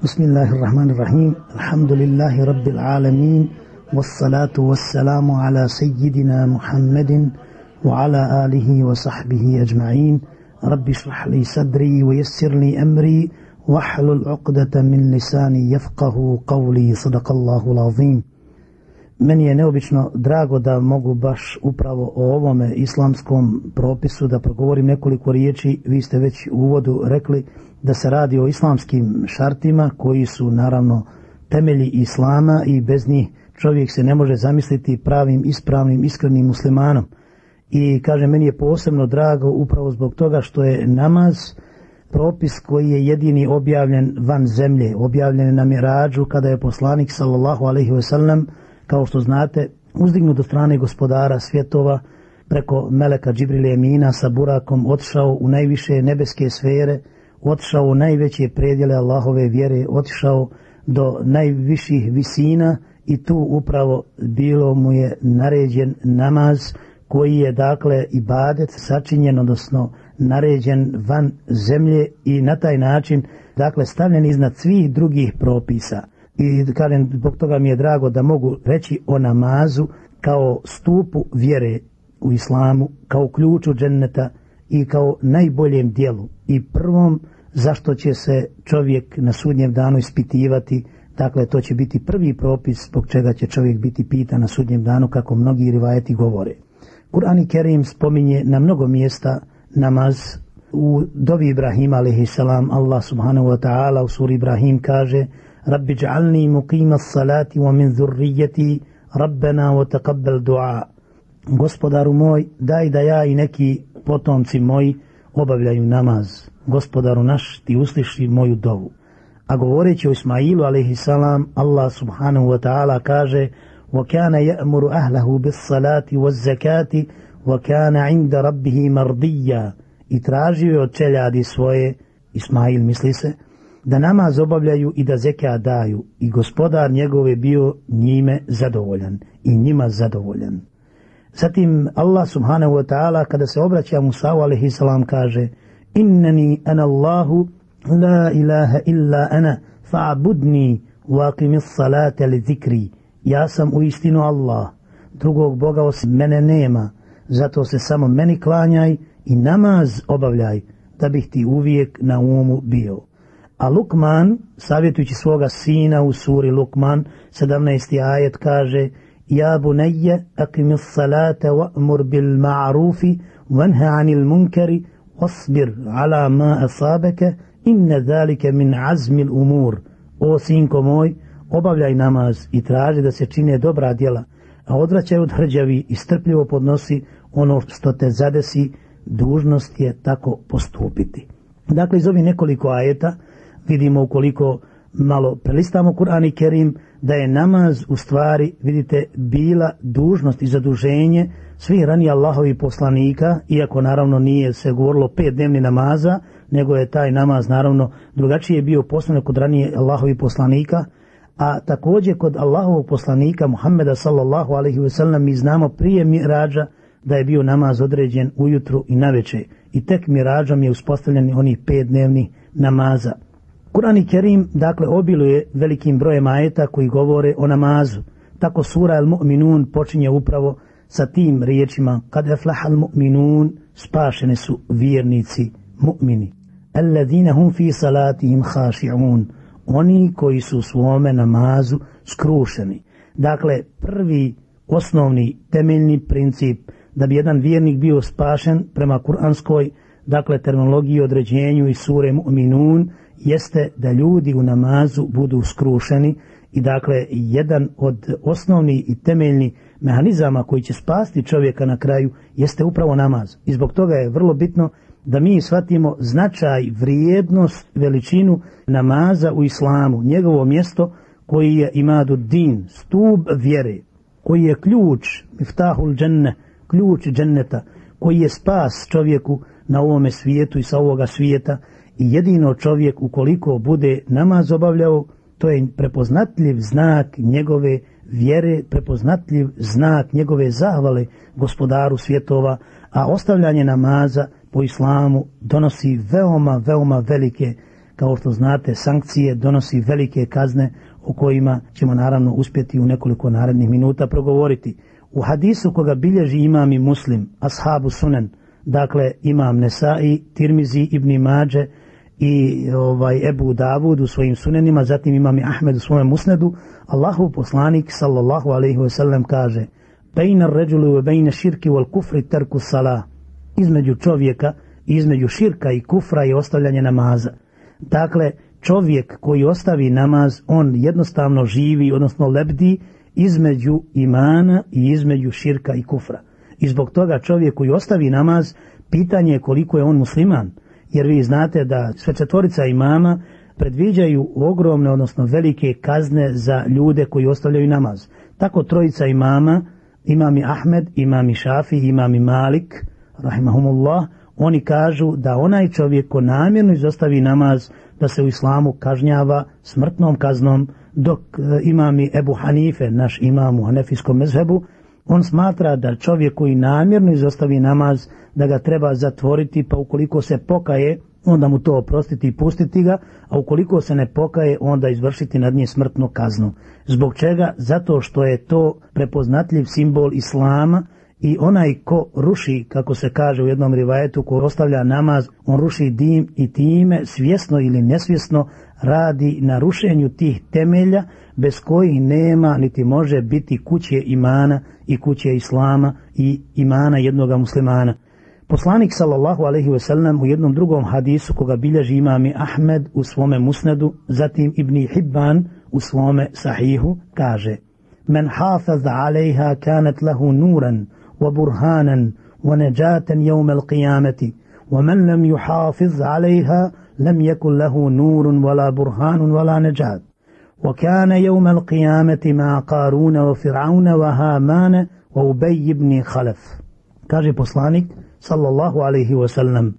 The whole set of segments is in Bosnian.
بسم الله الرحمن الرحيم. الحمد لله رب العالمين والصلاة والسلام على سيدنا محمد وعلى آله وصحبه أجمعين. رب اشرح لي صدري ويسر لي أمري واحلل عقدة من لساني يفقه قولي صدق الله العظيم. Meni je neobično drago da mogu baš upravo o ovome islamskom propisu da progovorim nekoliko riječi. Vi ste već u uvodu rekli da se radi o islamskim šartima koji su naravno temelji islama i bez njih čovjek se ne može zamisliti pravim, ispravnim, iskrenim muslimanom. I kaže, meni je posebno drago upravo zbog toga što je namaz propis koji je jedini objavljen van zemlje, objavljen na mirađu kada je poslanik sallallahu alaihi ve sellem kao što znate, uzdignut do strane gospodara svjetova, preko Meleka Džibrile Emina sa Burakom otišao u najviše nebeske sfere, otišao u najveće predjele Allahove vjere, otišao do najviših visina i tu upravo bilo mu je naređen namaz koji je dakle ibadet sačinjen, odnosno naređen van zemlje i na taj način dakle stavljen iznad svih drugih propisa i kažem, zbog toga mi je drago da mogu reći o namazu kao stupu vjere u islamu, kao ključu dženneta i kao najboljem dijelu i prvom zašto će se čovjek na sudnjem danu ispitivati, dakle to će biti prvi propis zbog čega će čovjek biti pita na sudnjem danu kako mnogi rivajeti govore. Kur'an i Kerim spominje na mnogo mjesta namaz u dobi Ibrahima a.s. Allah subhanahu wa ta'ala u suri Ibrahim kaže رب اجعلني مقيم الصلاة ومن ذريتي ربنا وتقبل دعاء Gospodaru moj, daj da ja i neki potomci moji obavljaju namaz. Gospodaru naš, ti usliši moju dovu. A govoreći o Ismailu a.s. Allah subhanahu wa ta'ala kaže وَكَانَ يَأْمُرُ أَهْلَهُ بِالصَّلَاةِ وَالزَّكَاةِ وَكَانَ عِنْدَ رَبِّهِ مَرْضِيًّا I tražio je od čeljadi svoje, Ismail misli se, da namaz obavljaju i da zeka daju i gospodar njegov je bio njime zadovoljan i njima zadovoljan. Zatim Allah subhanahu wa ta'ala kada se obraća Musa alaihi salam kaže Innani ana Allahu la ilaha illa ana fa'budni waqimis salata li zikri Ja sam u istinu Allah, drugog Boga osim mene nema, zato se samo meni klanjaj i namaz obavljaj, da bih ti uvijek na umu bio. A Lukman, savjetujući svoga sina u suri Lukman, 17. ajet kaže Ja bunajje, akimis salate wa'mur bil ma'rufi, vanha anil munkari, wasbir ala ma asabeke, inne zalike min azmil umur. O sinko moj, obavljaj namaz i traži da se čine dobra djela, a odvraćaj od hrđavi i strpljivo podnosi ono što te zadesi, dužnost je tako postupiti. Dakle, iz ovih nekoliko ajeta, vidimo ukoliko malo prelistamo Kur'an i Kerim da je namaz u stvari, vidite, bila dužnost i zaduženje svih rani Allahovi poslanika, iako naravno nije se govorilo pet dnevni namaza, nego je taj namaz naravno drugačije bio poslanik kod ranije Allahovi poslanika, a također kod Allahovog poslanika Muhammeda sallallahu alaihi wasallam mi znamo prije mirađa da je bio namaz određen ujutru i naveče i tek mirađom je uspostavljen onih pet dnevni namaza. Kur'an i Kerim, dakle, obiluje velikim brojem ajeta koji govore o namazu. Tako sura Al-Mu'minun počinje upravo sa tim riječima kad eflaha al-mu'minun spašeni su vjernici mu'mini. Alladine hum fi salatihim haši'un. Oni koji su svome namazu skrušeni. Dakle, prvi osnovni temeljni princip da bi jedan vjernik bio spašen prema kuranskoj, dakle, terminologiji određenju i sure mu'minun, jeste da ljudi u namazu budu skrušeni i dakle jedan od osnovni i temeljni mehanizama koji će spasti čovjeka na kraju jeste upravo namaz. I zbog toga je vrlo bitno da mi shvatimo značaj, vrijednost, veličinu namaza u islamu, njegovo mjesto koji je imadu din, stub vjere, koji je ključ, miftahul dženne, ključ dženneta, koji je spas čovjeku na ovome svijetu i sa ovoga svijeta, i jedino čovjek ukoliko bude namaz obavljao, to je prepoznatljiv znak njegove vjere, prepoznatljiv znak njegove zahvale gospodaru svjetova, a ostavljanje namaza po islamu donosi veoma, veoma velike kao što znate, sankcije donosi velike kazne o kojima ćemo naravno uspjeti u nekoliko narednih minuta progovoriti. U hadisu koga bilježi imam i muslim, ashabu sunen, dakle imam Nesai, Tirmizi, Ibni Mađe i ovaj Ebu Davud u svojim sunenima, zatim imam i Ahmed u svojem musnedu, Allahu poslanik sallallahu alaihi wasallam kaže Bejna ređulu ve bejna širki wal kufri terku salah između čovjeka između širka i kufra je ostavljanje namaza. Dakle, čovjek koji ostavi namaz, on jednostavno živi, odnosno lebdi između imana i između širka i kufra. I zbog toga čovjek koji ostavi namaz, pitanje je koliko je on musliman. Jer vi znate da sve četvorica imama predviđaju ogromne, odnosno velike kazne za ljude koji ostavljaju namaz. Tako trojica imama, imami Ahmed, imami Šafi, imami Malik, rahimahumullah, oni kažu da onaj čovjek ko namjerno izostavi namaz, da se u islamu kažnjava smrtnom kaznom, dok e, imami Ebu Hanife, naš imam u Hanefijskom mezhebu, on smatra da čovjek koji namjerno izostavi namaz, da ga treba zatvoriti, pa ukoliko se pokaje, onda mu to oprostiti i pustiti ga, a ukoliko se ne pokaje, onda izvršiti nad nje smrtnu kaznu. Zbog čega? Zato što je to prepoznatljiv simbol Islama, i onaj ko ruši, kako se kaže u jednom rivajetu, ko ostavlja namaz, on ruši dim i time svjesno ili nesvjesno radi na rušenju tih temelja bez kojih nema niti može biti kuće imana i kuće islama i imana jednoga muslimana. Poslanik sallallahu alejhi ve sellem u jednom drugom hadisu koga bilježi imam Ahmed u svome Musnedu, zatim Ibn Hibban u svome Sahihu kaže: "Men hafaz alejha kanat lahu nuran wa burhanan wa najatan yawm al-qiyamati, wa man lam yuhafiz alejha لم يكن له نور ولا برهان ولا نجاة وكان يوم القيامة مع قارون وفرعون وهامان وأبي بن خلف kaže poslanik sallallahu alaihi wasallam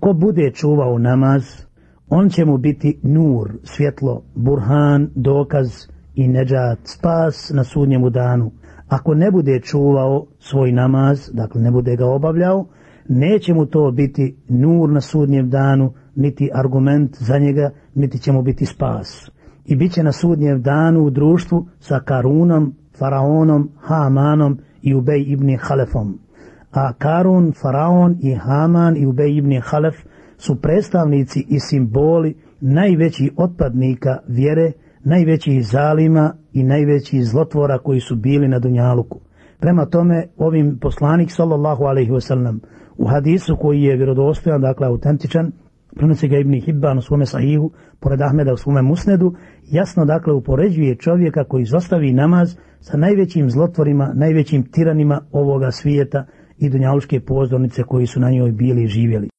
ko bude čuvao namaz on će mu biti nur, svjetlo, burhan, dokaz i neđat, spas na sudnjemu danu ako ne bude čuvao svoj namaz, dakle ne bude ga obavljao, neće mu to biti nur na sudnjem danu, niti argument za njega, niti će mu biti spas. I bit će na sudnjem danu u društvu sa Karunom, Faraonom, Hamanom i Ubej ibn Halefom. A Karun, Faraon i Haman i Ubej ibn Halef su predstavnici i simboli najvećih otpadnika vjere, najvećih zalima i najvećih zlotvora koji su bili na Dunjaluku. Prema tome, ovim poslanik sallallahu alaihi wasallam u hadisu koji je vjerodostojan, dakle autentičan, prenosi ga Ibn Hibban u svome sahihu, pored Ahmeda u svome musnedu, jasno dakle upoređuje čovjeka koji zostavi namaz sa najvećim zlotvorima, najvećim tiranima ovoga svijeta i dunjaluške pozornice koji su na njoj bili i živjeli.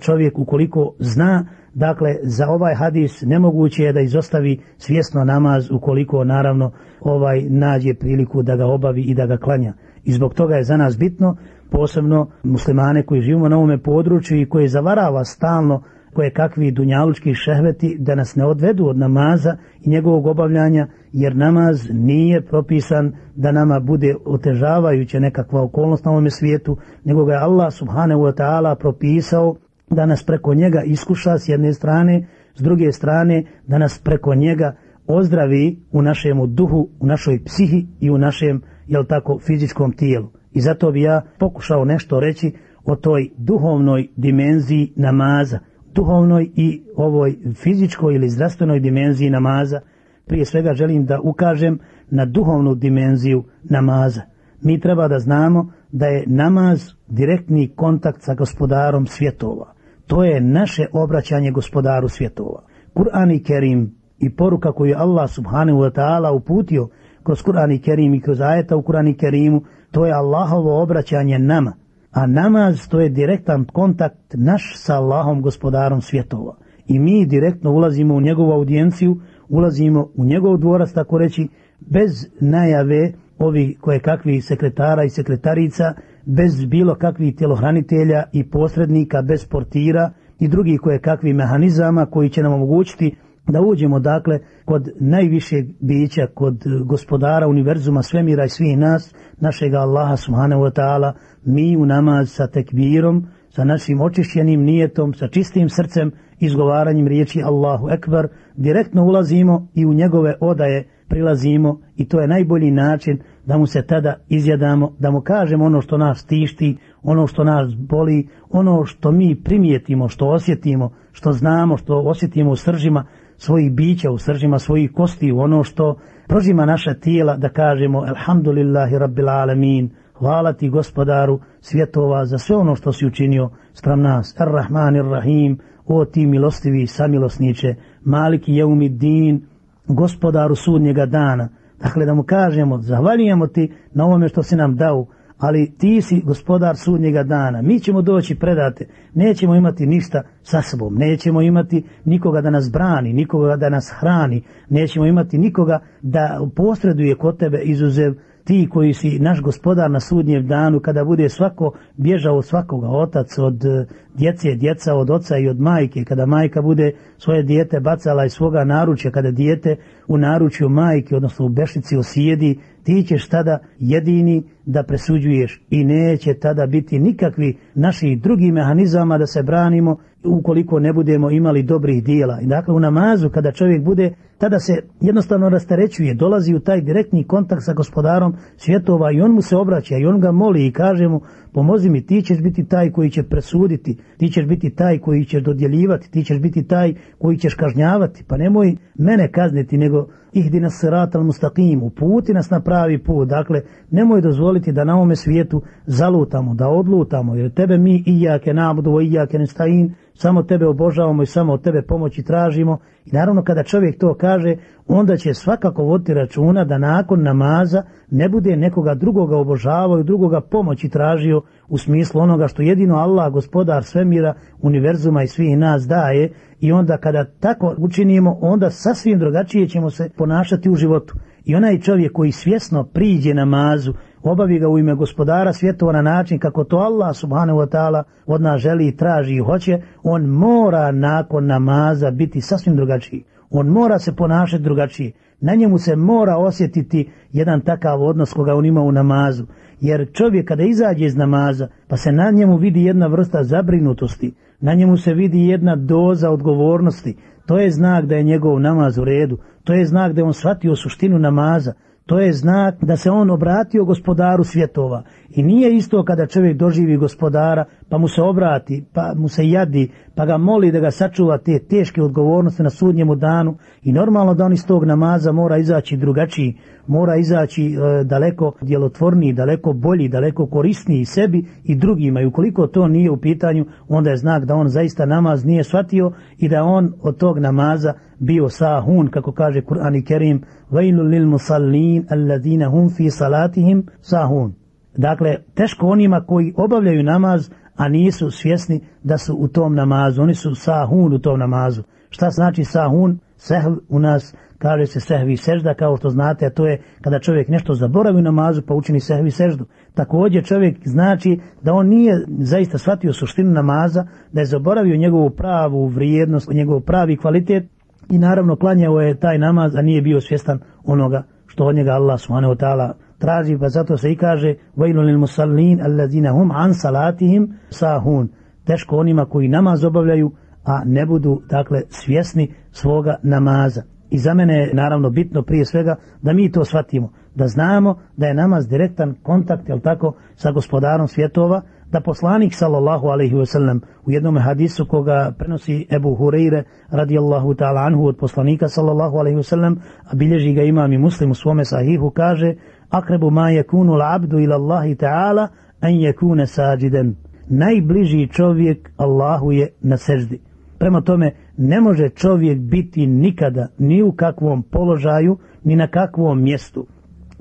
Čovjek ukoliko zna Dakle, za ovaj hadis nemoguće je da izostavi svjesno namaz ukoliko naravno ovaj nađe priliku da ga obavi i da ga klanja. I zbog toga je za nas bitno, posebno muslimane koji živimo na ovome području i koji zavarava stalno koje kakvi dunjalučki šehveti da nas ne odvedu od namaza i njegovog obavljanja, jer namaz nije propisan da nama bude otežavajuća nekakva okolnost na ovome svijetu, nego ga je Allah subhanahu wa ta'ala propisao da nas preko njega iskuša s jedne strane, s druge strane da nas preko njega ozdravi u našem duhu, u našoj psihi i u našem, jel tako, fizičkom tijelu. I zato bi ja pokušao nešto reći o toj duhovnoj dimenziji namaza, duhovnoj i ovoj fizičkoj ili zdravstvenoj dimenziji namaza. Prije svega želim da ukažem na duhovnu dimenziju namaza. Mi treba da znamo da je namaz direktni kontakt sa gospodarom svjetova to je naše obraćanje gospodaru svjetova. Kur'an i Kerim i poruka koju Allah subhanahu wa ta'ala uputio kroz Kur'an i Kerim i kroz ajeta u Kur'an i Kerimu, to je Allahovo obraćanje nama. A namaz to je direktan kontakt naš sa Allahom gospodarom svjetova. I mi direktno ulazimo u njegovu audijenciju, ulazimo u njegov dvorac, tako reći, bez najave ovi koje kakvi sekretara i sekretarica, bez bilo kakvih tjelohranitelja i posrednika, bez portira i drugih koje kakvi mehanizama koji će nam omogućiti da uđemo dakle kod najvišeg bića, kod e, gospodara univerzuma, svemira i svih nas, našeg Allaha subhanahu wa ta'ala, mi u namaz sa tekbirom, sa našim očišćenim nijetom, sa čistim srcem, izgovaranjem riječi Allahu Ekber, direktno ulazimo i u njegove odaje prilazimo i to je najbolji način da mu se tada izjadamo, da mu kažemo ono što nas tišti, ono što nas boli, ono što mi primijetimo, što osjetimo, što znamo, što osjetimo u sržima svojih bića, u sržima svojih kosti, u ono što prožima naša tijela, da kažemo Alhamdulillahi Rabbil Alamin, hvala ti gospodaru svjetova za sve ono što si učinio sprem nas. Ar-Rahman, Ar-Rahim, o ti milostivi samilosniče, Maliki Jeumiddin, gospodaru sudnjega dana. Dakle, da mu kažemo, zahvaljujemo ti na ovome što si nam dao, ali ti si gospodar sudnjega dana. Mi ćemo doći predate, nećemo imati ništa sa sobom, nećemo imati nikoga da nas brani, nikoga da nas hrani, nećemo imati nikoga da posreduje kod tebe izuzev ti koji si naš gospodar na sudnjem danu, kada bude svako bježao od svakoga, otac od eh, djece, djeca od oca i od majke, kada majka bude svoje dijete bacala iz svoga naručja, kada dijete u naručju majke, odnosno u bešici osijedi, ti ćeš tada jedini da presuđuješ i neće tada biti nikakvi naših drugih mehanizama da se branimo ukoliko ne budemo imali dobrih dijela. Dakle u namazu kada čovjek bude, tada se jednostavno rastarećuje, dolazi u taj direktni kontakt sa gospodarom svjetova i on mu se obraća i on ga moli i kaže mu pomozi mi, ti ćeš biti taj koji će presuditi, ti ćeš biti taj koji će dodjeljivati, ti ćeš biti taj koji ćeš kažnjavati, pa nemoj mene kazniti, nego ihdi nas sirat al mustaqim, uputi nas na pravi put, dakle, nemoj dozvoliti da na ovome svijetu zalutamo, da odlutamo, jer tebe mi i jake nabudu, i jake nestajin, samo tebe obožavamo i samo od tebe pomoći tražimo. I naravno kada čovjek to kaže onda će svakako voditi računa da nakon namaza ne bude nekoga drugoga obožavao i drugoga pomoći tražio u smislu onoga što jedino Allah, gospodar svemira, univerzuma i svih nas daje i onda kada tako učinimo onda sasvim drugačije ćemo se ponašati u životu i onaj čovjek koji svjesno priđe namazu obavi ga u ime gospodara svjetova na način kako to Allah subhanahu wa ta'ala od nas želi i traži i hoće, on mora nakon namaza biti sasvim drugačiji. On mora se ponašati drugačije. Na njemu se mora osjetiti jedan takav odnos koga on ima u namazu. Jer čovjek kada izađe iz namaza, pa se na njemu vidi jedna vrsta zabrinutosti, na njemu se vidi jedna doza odgovornosti, to je znak da je njegov namaz u redu, to je znak da je on shvatio suštinu namaza, to je znak da se on obratio gospodaru svjetova. I nije isto kada čovjek doživi gospodara, pa mu se obrati, pa mu se jadi, pa ga moli da ga sačuva te teške odgovornosti na sudnjemu danu. I normalno da on iz tog namaza mora izaći drugačiji, mora izaći e, daleko djelotvorniji, daleko bolji, daleko korisniji sebi i drugima. I ukoliko to nije u pitanju, onda je znak da on zaista namaz nije shvatio i da on od tog namaza bio sahun, kako kaže Kur'an i Kerim, vajlu lil musallin, alladina hum fi salatihim sahun. Dakle, teško onima koji obavljaju namaz, a nisu svjesni da su u tom namazu. Oni su sahun u tom namazu. Šta znači sahun? Sehl u nas kaže se sehvi sežda, kao što znate, a to je kada čovjek nešto zaboravi u namazu pa učini sehvi seždu. Također čovjek znači da on nije zaista shvatio suštinu namaza, da je zaboravio njegovu pravu vrijednost, njegov pravi kvalitet i naravno klanjao je taj namaz, a nije bio svjestan onoga što od njega Allah subhanahu wa ta'ala traži, pa zato se i kaže vajlu lil musallin allazina hum an salatihim sahun. Teško onima koji namaz obavljaju, a ne budu, dakle, svjesni svoga namaza. I za mene je naravno bitno prije svega da mi to shvatimo, da znamo da je namaz direktan kontakt, jel tako, sa gospodarom svjetova, da poslanik sallallahu alaihi ve sellem u jednom hadisu koga prenosi Ebu Hureyre radijallahu ta'ala anhu od poslanika sallallahu alaihi ve sellem a bilježi ga imam i muslim u svome sahihu, kaže akrebu ma yakunu l'abdu ila Allahi ta'ala an yakuna sađiden. Najbliži čovjek Allahu je na seždi. Prema tome, ne može čovjek biti nikada ni u kakvom položaju, ni na kakvom mjestu.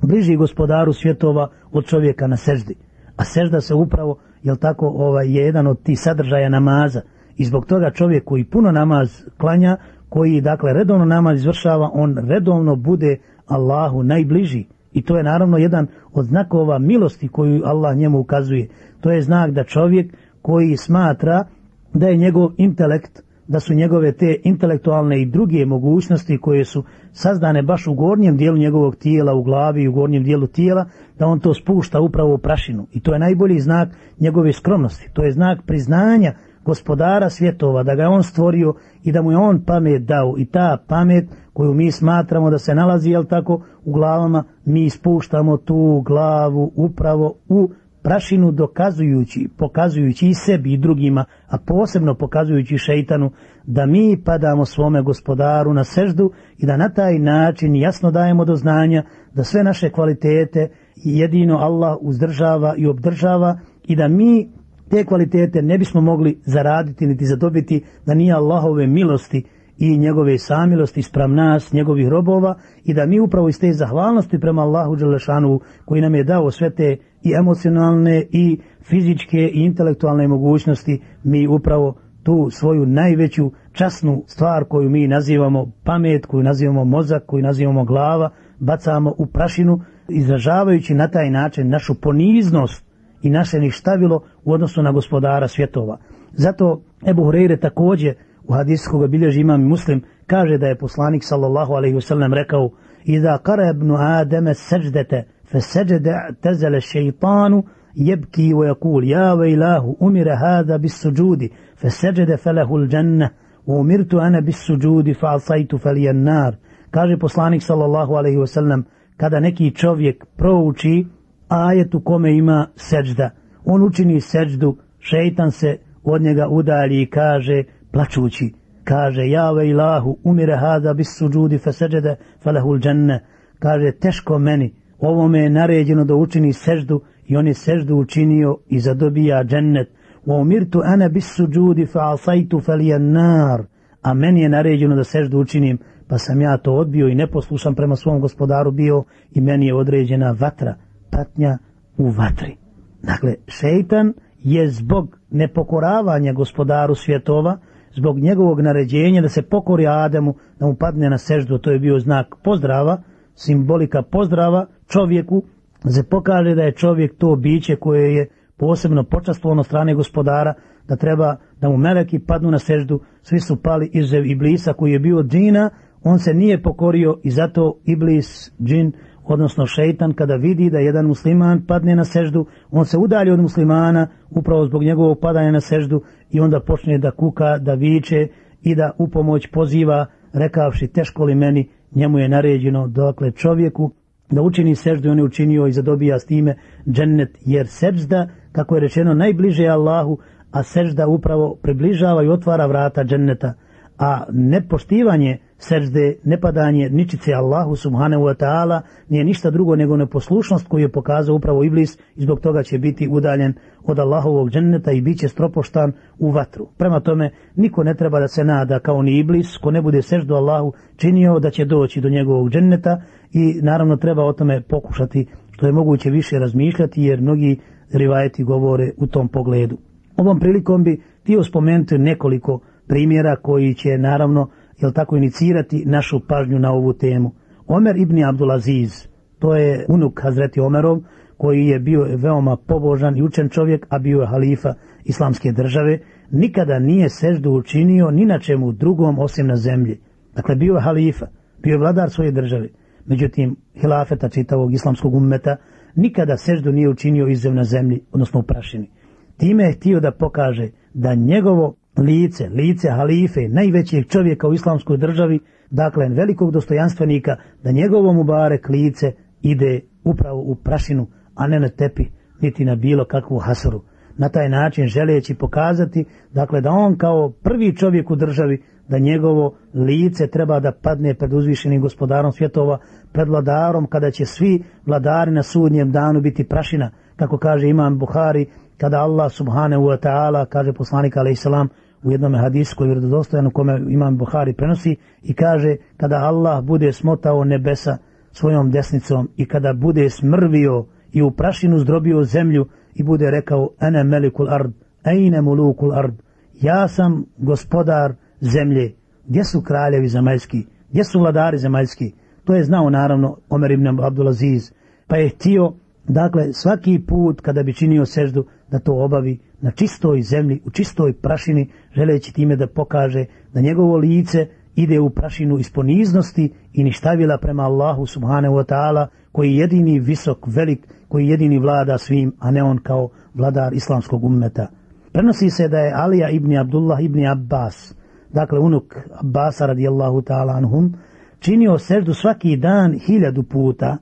Bliži gospodaru svjetova od čovjeka na seždi. A sežda se upravo, jel tako, ovaj, je jedan od tih sadržaja namaza. I zbog toga čovjek koji puno namaz klanja, koji dakle redovno namaz izvršava, on redovno bude Allahu najbliži. I to je naravno jedan od znakova milosti koju Allah njemu ukazuje. To je znak da čovjek koji smatra da je njegov intelekt da su njegove te intelektualne i druge mogućnosti koje su sazdane baš u gornjem dijelu njegovog tijela, u glavi i u gornjem dijelu tijela, da on to spušta upravo u prašinu. I to je najbolji znak njegove skromnosti. To je znak priznanja gospodara svjetova, da ga je on stvorio i da mu je on pamet dao. I ta pamet koju mi smatramo da se nalazi, jel tako, u glavama, mi spuštamo tu glavu upravo u prašinu dokazujući, pokazujući i sebi i drugima, a posebno pokazujući šeitanu, da mi padamo svome gospodaru na seždu i da na taj način jasno dajemo do znanja da sve naše kvalitete jedino Allah uzdržava i obdržava i da mi te kvalitete ne bismo mogli zaraditi niti zadobiti da nije Allahove milosti i njegove samilosti sprem nas, njegovih robova i da mi upravo iz te zahvalnosti prema Allahu Đelešanu koji nam je dao sve te i emocionalne i fizičke i intelektualne mogućnosti mi upravo tu svoju najveću časnu stvar koju mi nazivamo pamet, koju nazivamo mozak, koju nazivamo glava, bacamo u prašinu, izražavajući na taj način našu poniznost i naše ništavilo u odnosu na gospodara svjetova. Zato Ebu Hureyre također u hadisu koga bilježi imam muslim kaže da je poslanik sallallahu alaihi wasallam rekao Iza kara ibn Adama seđdete, fe seđde tezele šeitanu jebki u jakul ja vejlahu umire hada bis suđudi fe seđde felehul dženne umirtu ane bis suđudi fa asajtu felijen nar kaže poslanik sallallahu alaihi wasallam kada neki čovjek prouči ajet u kome ima seđda, on učini seđdu, šeitan se od njega udalji i kaže plačući, kaže, ja ve ilahu, umire hada bis suđudi feseđede felehul dženne, kaže, teško meni, ovo me je naređeno da učini seždu i on je seždu učinio i zadobija džennet. Wa umirtu ana bis suđudi fa asajtu felijen nar, a meni je naređeno da seždu učinim, pa sam ja to odbio i neposlušan prema svom gospodaru bio i meni je određena vatra, patnja u vatri. Dakle, šeitan je zbog nepokoravanja gospodaru svjetova, zbog njegovog naređenja da se pokori Adamu, da mu padne na seždu, to je bio znak pozdrava, simbolika pozdrava čovjeku, da se pokaže da je čovjek to biće koje je posebno počastvovano strane gospodara, da treba da mu meleki padnu na seždu, svi su pali izuzev Iblisa koji je bio džina, on se nije pokorio i zato Iblis, džin, odnosno šeitan kada vidi da jedan musliman padne na seždu, on se udalji od muslimana upravo zbog njegovog padanja na seždu i onda počne da kuka, da viče i da u pomoć poziva rekavši teško li meni, njemu je naređeno dokle čovjeku da učini seždu i on je učinio i zadobija s time džennet jer sežda, kako je rečeno, najbliže Allahu, a sežda upravo približava i otvara vrata dženneta, a nepoštivanje sežde, nepadanje ničice Allahu subhanahu wa ta'ala nije ništa drugo nego neposlušnost koju je pokazao upravo Iblis i zbog toga će biti udaljen od Allahovog dženneta i bit će stropoštan u vatru. Prema tome, niko ne treba da se nada kao ni Iblis, ko ne bude seždu Allahu činio da će doći do njegovog dženneta i naravno treba o tome pokušati što je moguće više razmišljati jer mnogi rivajeti govore u tom pogledu. Ovom prilikom bi ti spomenuti nekoliko primjera koji će naravno jel tako inicirati našu pažnju na ovu temu. Omer ibn Abdulaziz, to je unuk Hazreti Omerov, koji je bio veoma pobožan i učen čovjek, a bio je halifa islamske države, nikada nije seždu učinio ni na čemu drugom osim na zemlji. Dakle, bio je halifa, bio je vladar svoje države. Međutim, hilafeta čitavog islamskog ummeta nikada seždu nije učinio izzev na zemlji, odnosno u prašini. Time je htio da pokaže da njegovo lice, lice halife, najvećeg čovjeka u islamskoj državi, dakle velikog dostojanstvenika, da njegovo mubarek lice ide upravo u prašinu, a ne na tepi, niti na bilo kakvu hasaru. Na taj način želeći pokazati, dakle da on kao prvi čovjek u državi, da njegovo lice treba da padne pred uzvišenim gospodarom svjetova, pred vladarom, kada će svi vladari na sudnjem danu biti prašina, kako kaže imam Buhari, kada Allah subhanahu wa ta'ala, kaže poslanik alaih salam, u jednom hadisu koji je vjerodostojan u kome imam Buhari prenosi i kaže kada Allah bude smotao nebesa svojom desnicom i kada bude smrvio i u prašinu zdrobio zemlju i bude rekao ene melikul ard, ejne mulukul ard, ja sam gospodar zemlje, gdje su kraljevi zemaljski, gdje su vladari zemaljski, to je znao naravno Omer ibn Abdulaziz, pa je htio, dakle, svaki put kada bi činio seždu, da to obavi na čistoj zemlji, u čistoj prašini, želeći time da pokaže da njegovo lice ide u prašinu isponiznosti i ništavila prema Allahu subhanahu wa ta'ala, koji je jedini visok, velik, koji jedini vlada svim, a ne on kao vladar islamskog ummeta. Prenosi se da je Alija ibn Abdullah ibn Abbas, dakle unuk Abbasa radijallahu ta'ala anhum, činio seždu svaki dan hiljadu puta,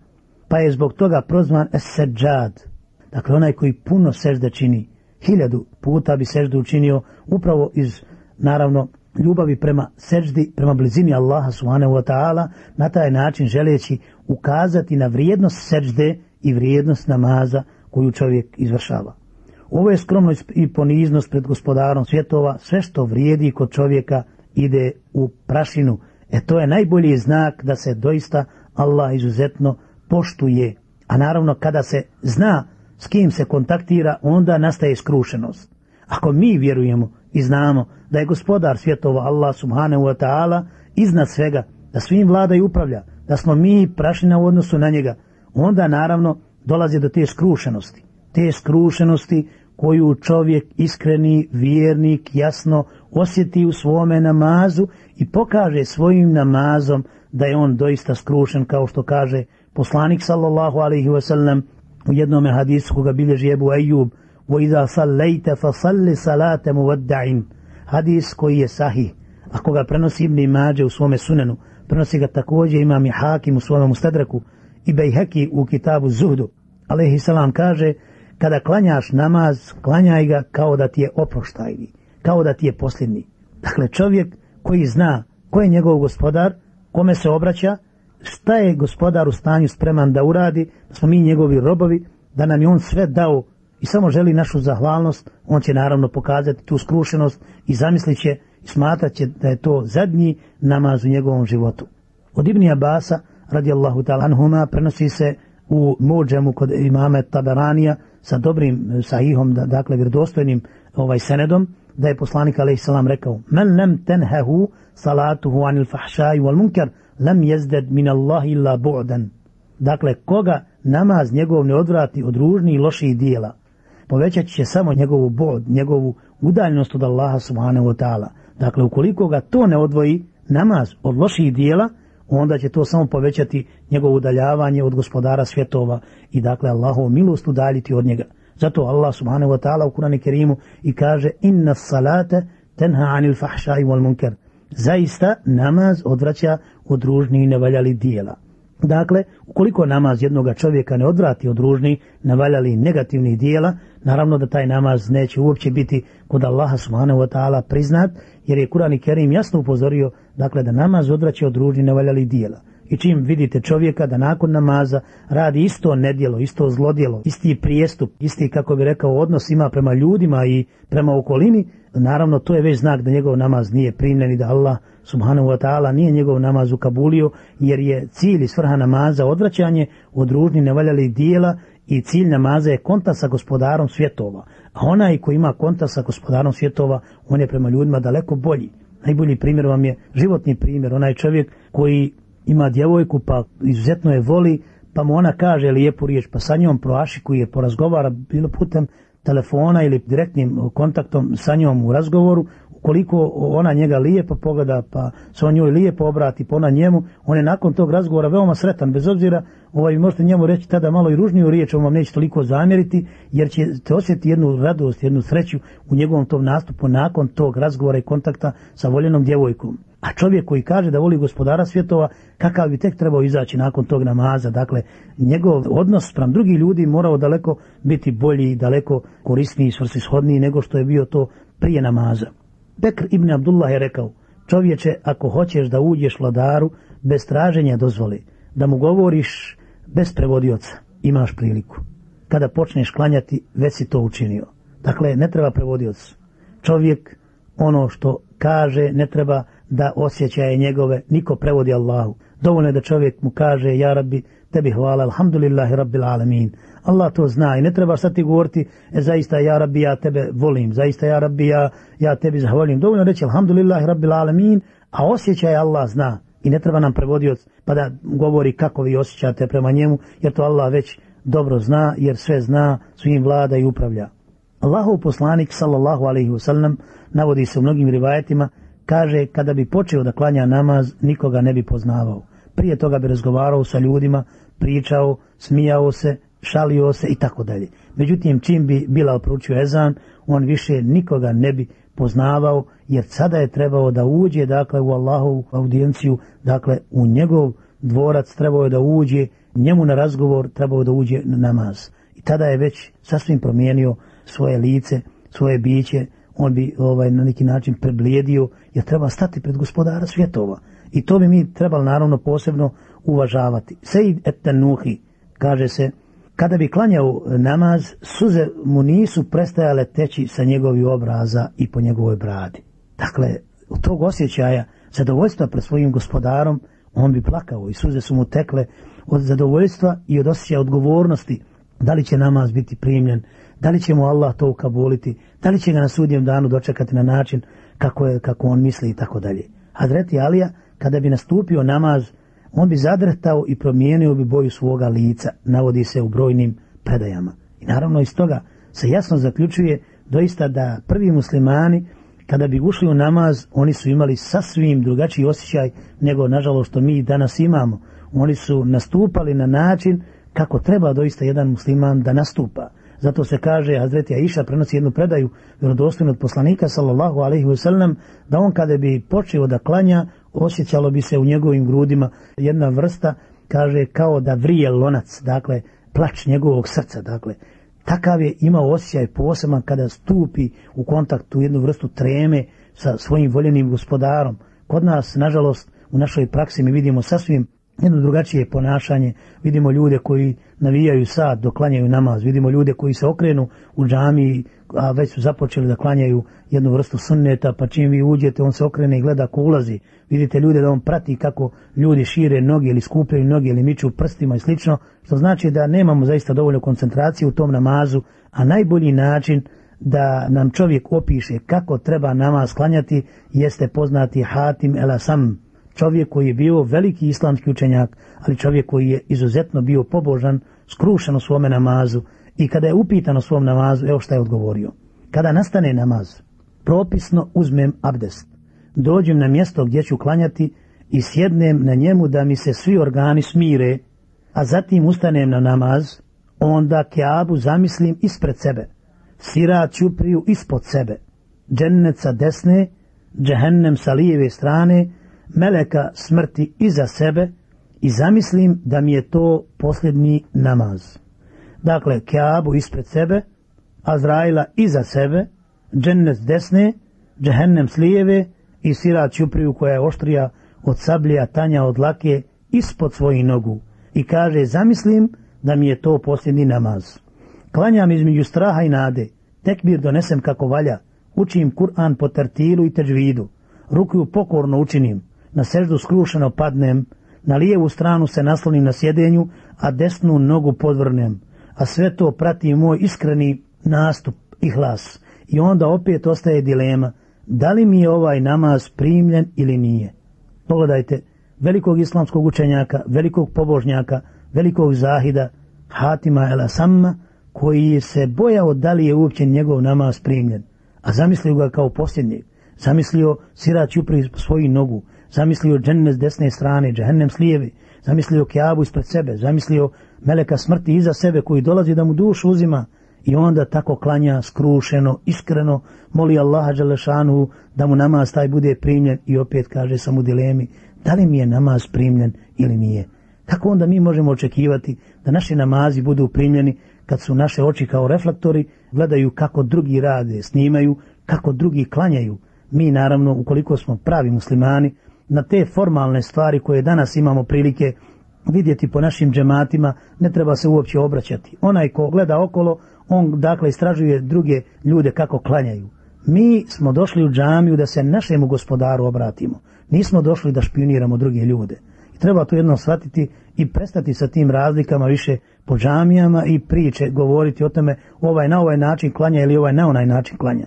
pa je zbog toga prozvan es-seđad, dakle onaj koji puno sežde čini, hiljadu puta bi seždu učinio upravo iz, naravno, ljubavi prema seždi, prema blizini Allaha subhanahu wa ta'ala, na taj način želeći ukazati na vrijednost sežde i vrijednost namaza koju čovjek izvršava. Ovo je skromnost i poniznost pred gospodarom svjetova, sve što vrijedi kod čovjeka ide u prašinu. E to je najbolji znak da se doista Allah izuzetno poštuje. A naravno kada se zna s kim se kontaktira, onda nastaje skrušenost. Ako mi vjerujemo i znamo da je gospodar svjetova Allah subhanahu wa ta'ala iznad svega, da svim vlada i upravlja, da smo mi prašina u odnosu na njega, onda naravno dolazi do te skrušenosti. Te skrušenosti koju čovjek iskreni, vjernik, jasno osjeti u svome namazu i pokaže svojim namazom da je on doista skrušen kao što kaže poslanik sallallahu alaihi wasallam u jednom hadisu koga bilježi Ebu Ejub وَإِذَا صَلَّيْتَ فَصَلِّ صَلَاتَ مُوَدَّعِنْ Hadis koji je sahih, a koga prenosi Ibn Mađe u svome sunenu, prenosi ga također imam i Hakim u svome mustadreku i Bejheki u kitabu Zuhdu. Alehi salam kaže, kada klanjaš namaz, klanjaj ga kao da ti je oproštajni, kao da ti je posljedni. Dakle, čovjek koji zna ko je njegov gospodar, kome se obraća, šta je gospodar u stanju spreman da uradi, da smo mi njegovi robovi, da nam je on sve dao i samo želi našu zahvalnost, on će naravno pokazati tu skrušenost i zamislit će i smatrat će da je to zadnji namaz u njegovom životu. Od Ibni Abasa, radijallahu ta'ala anhuma, prenosi se u Mođemu kod imame Tabaranija sa dobrim sahihom, da, dakle vjerodostojnim ovaj senedom, da je poslanik alejhi salam rekao: "Men lam tenhehu salatuhu anil fahsha'i wal munkar lam yazdad min Allah illa bu'dan." Dakle, koga namaz njegov ne odvrati od ružnih i loših dijela, povećat će samo njegovu bod, njegovu udaljnost od Allaha subhanahu wa ta'ala. Dakle, ukoliko ga to ne odvoji namaz od loših dijela, onda će to samo povećati njegovo udaljavanje od gospodara svjetova i dakle Allahovu milost udaljiti od njega. Zato Allah subhanahu wa ta'ala u Kur'anu Kerimu i kaže inna salate tenha anil fahšaj wal munker. Zaista namaz odvraća od ružnih i nevaljali dijela. Dakle, ukoliko namaz jednoga čovjeka ne odvrati od ružnih, navaljali negativnih dijela, naravno da taj namaz neće uopće biti kod Allaha subhanahu wa ta'ala priznat, jer je Kurani Kerim jasno upozorio dakle, da namaz odvraća od ružnih, nevaljali dijela. I čim vidite čovjeka da nakon namaza radi isto nedjelo, isto zlodjelo, isti prijestup, isti, kako bi rekao, odnos ima prema ljudima i prema okolini, naravno to je već znak da njegov namaz nije primljen i da Allah subhanahu wa ta'ala nije njegov namaz ukabulio, jer je cilj i svrha namaza odvraćanje od ružnih nevaljalih dijela i cilj namaza je konta sa gospodarom svjetova. A onaj ko ima konta sa gospodarom svjetova, on je prema ljudima daleko bolji. Najbolji primjer vam je životni primjer, onaj čovjek koji ima djevojku pa izuzetno je voli, pa mu ona kaže lijepu riječ, pa sa njom proašikuje, porazgovara bilo putem telefona ili direktnim kontaktom sa njom u razgovoru, ukoliko ona njega lijepo pogleda, pa se on njoj lijepo obrati, pa ona njemu, on je nakon tog razgovora veoma sretan, bez obzira, ovaj, možete njemu reći tada malo i ružniju riječ, on vam neće toliko zamjeriti, jer će te osjetiti jednu radost, jednu sreću u njegovom tom nastupu nakon tog razgovora i kontakta sa voljenom djevojkom. A čovjek koji kaže da voli gospodara svjetova, kakav bi tek trebao izaći nakon tog namaza, dakle, njegov odnos sprem drugi ljudi morao daleko biti bolji, daleko korisniji, svrsishodniji nego što je bio to prije namaza. Bekr ibn Abdullah je rekao, čovječe, ako hoćeš da uđeš vladaru, bez traženja dozvoli, da mu govoriš bez prevodioca, imaš priliku. Kada počneš klanjati, već si to učinio. Dakle, ne treba prevodioc. Čovjek, ono što kaže, ne treba da osjećaje njegove, niko prevodi Allahu. Dovoljno je da čovjek mu kaže, ja rabbi, tebi hvala, alhamdulillahi rabbil alamin. Allah to zna i ne treba sad ti govoriti, e, zaista ja rabbi, ja tebe volim, zaista ja rabbi, ja, ja tebi zahvalim. Dovoljno reći, alhamdulillahi rabbil alamin, a osjećaje Allah zna i ne treba nam prevodioc pa da govori kako vi osjećate prema njemu, jer to Allah već dobro zna, jer sve zna, svim vlada i upravlja. Allahov poslanik sallallahu alaihi wasallam navodi se u mnogim rivajetima kaže kada bi počeo da klanja namaz nikoga ne bi poznavao. Prije toga bi razgovarao sa ljudima pričao, smijao se šalio se i tako dalje. Međutim čim bi bila proučio ezan on više nikoga ne bi poznavao jer sada je trebao da uđe dakle u Allahovu audijenciju dakle u njegov dvorac trebao je da uđe njemu na razgovor trebao da uđe na namaz. I tada je već sasvim promijenio svoje lice, svoje biće, on bi ovaj na neki način preblijedio, jer treba stati pred gospodara svjetova. I to bi mi trebali naravno posebno uvažavati. Sejid et-Tanuhi, kaže se, kada bi klanjao namaz, suze mu nisu prestajale teći sa njegovi obraza i po njegovoj bradi. Dakle, od tog osjećaja zadovoljstva pred svojim gospodarom, on bi plakao i suze su mu tekle od zadovoljstva i od osjećaja odgovornosti da li će namaz biti primljen, da li će mu Allah to ukabuliti, da li će ga na sudnjem danu dočekati na način kako, je, kako on misli i tako dalje. Hazreti Alija, kada bi nastupio namaz, on bi zadrhtao i promijenio bi boju svoga lica, navodi se u brojnim predajama. I naravno iz toga se jasno zaključuje doista da prvi muslimani, kada bi ušli u namaz, oni su imali sasvim drugačiji osjećaj nego, nažalost, što mi danas imamo. Oni su nastupali na način kako treba doista jedan musliman da nastupa. Zato se kaže, Hazreti Aisha prenosi jednu predaju vjerodostojnu od poslanika sallallahu alaihi wasallam, da on kada bi počeo da klanja, osjećalo bi se u njegovim grudima jedna vrsta, kaže, kao da vrije lonac, dakle, plač njegovog srca, dakle, takav je imao osjećaj poseban kada stupi u kontakt u jednu vrstu treme sa svojim voljenim gospodarom. Kod nas, nažalost, u našoj praksi mi vidimo sasvim jedno drugačije ponašanje. Vidimo ljude koji navijaju sad dok klanjaju namaz. Vidimo ljude koji se okrenu u džami, a već su započeli da klanjaju jednu vrstu sunneta, pa čim vi uđete, on se okrene i gleda ko ulazi. Vidite ljude da on prati kako ljudi šire noge ili skupljaju noge ili miču prstima i slično, što znači da nemamo zaista dovoljno koncentracije u tom namazu, a najbolji način da nam čovjek opiše kako treba namaz klanjati jeste poznati Hatim el Asam, čovjek koji je bio veliki islamski učenjak, ali čovjek koji je izuzetno bio pobožan, skrušen u svome namazu i kada je upitan o svom namazu, evo šta je odgovorio. Kada nastane namaz, propisno uzmem abdest, dođem na mjesto gdje ću klanjati i sjednem na njemu da mi se svi organi smire, a zatim ustanem na namaz, onda keabu zamislim ispred sebe, sirat ćupriju ispod sebe, džennet sa desne, džehennem sa lijeve strane, meleka smrti iza sebe i zamislim da mi je to posljednji namaz. Dakle, Keabu ispred sebe, Azraila iza sebe, džennet desne, džehennem s lijeve i sira Ćupriju koja je oštrija od sablija tanja od lake ispod svojih nogu. I kaže zamislim da mi je to posljednji namaz. Klanjam između straha i nade, tekbir donesem kako valja, učim Kur'an po tertilu i teđvidu, rukuju pokorno učinim, na seždu skrušeno padnem, na lijevu stranu se naslonim na sjedenju, a desnu nogu podvrnem, a sve to prati moj iskreni nastup i hlas. I onda opet ostaje dilema, da li mi je ovaj namaz primljen ili nije. Pogledajte, velikog islamskog učenjaka, velikog pobožnjaka, velikog zahida, Hatima el Asamma, koji se bojao da li je uopće njegov namaz primljen, a zamislio ga kao posljednjeg, zamislio sirać upri svoju nogu, zamislio dženne s desne strane, džehennem s lijeve, zamislio kjabu ispred sebe, zamislio meleka smrti iza sebe koji dolazi da mu dušu uzima i onda tako klanja skrušeno, iskreno, moli Allaha Đelešanu da mu namaz taj bude primljen i opet kaže sam u dilemi da li mi je namaz primljen ili nije. Kako onda mi možemo očekivati da naši namazi budu primljeni kad su naše oči kao reflektori, gledaju kako drugi rade, snimaju, kako drugi klanjaju. Mi naravno, ukoliko smo pravi muslimani, na te formalne stvari koje danas imamo prilike vidjeti po našim džematima, ne treba se uopće obraćati. Onaj ko gleda okolo, on dakle istražuje druge ljude kako klanjaju. Mi smo došli u džamiju da se našemu gospodaru obratimo. Nismo došli da špioniramo druge ljude. I treba to jedno shvatiti i prestati sa tim razlikama više po džamijama i priče govoriti o tome ovaj na ovaj način klanja ili ovaj na onaj način klanja.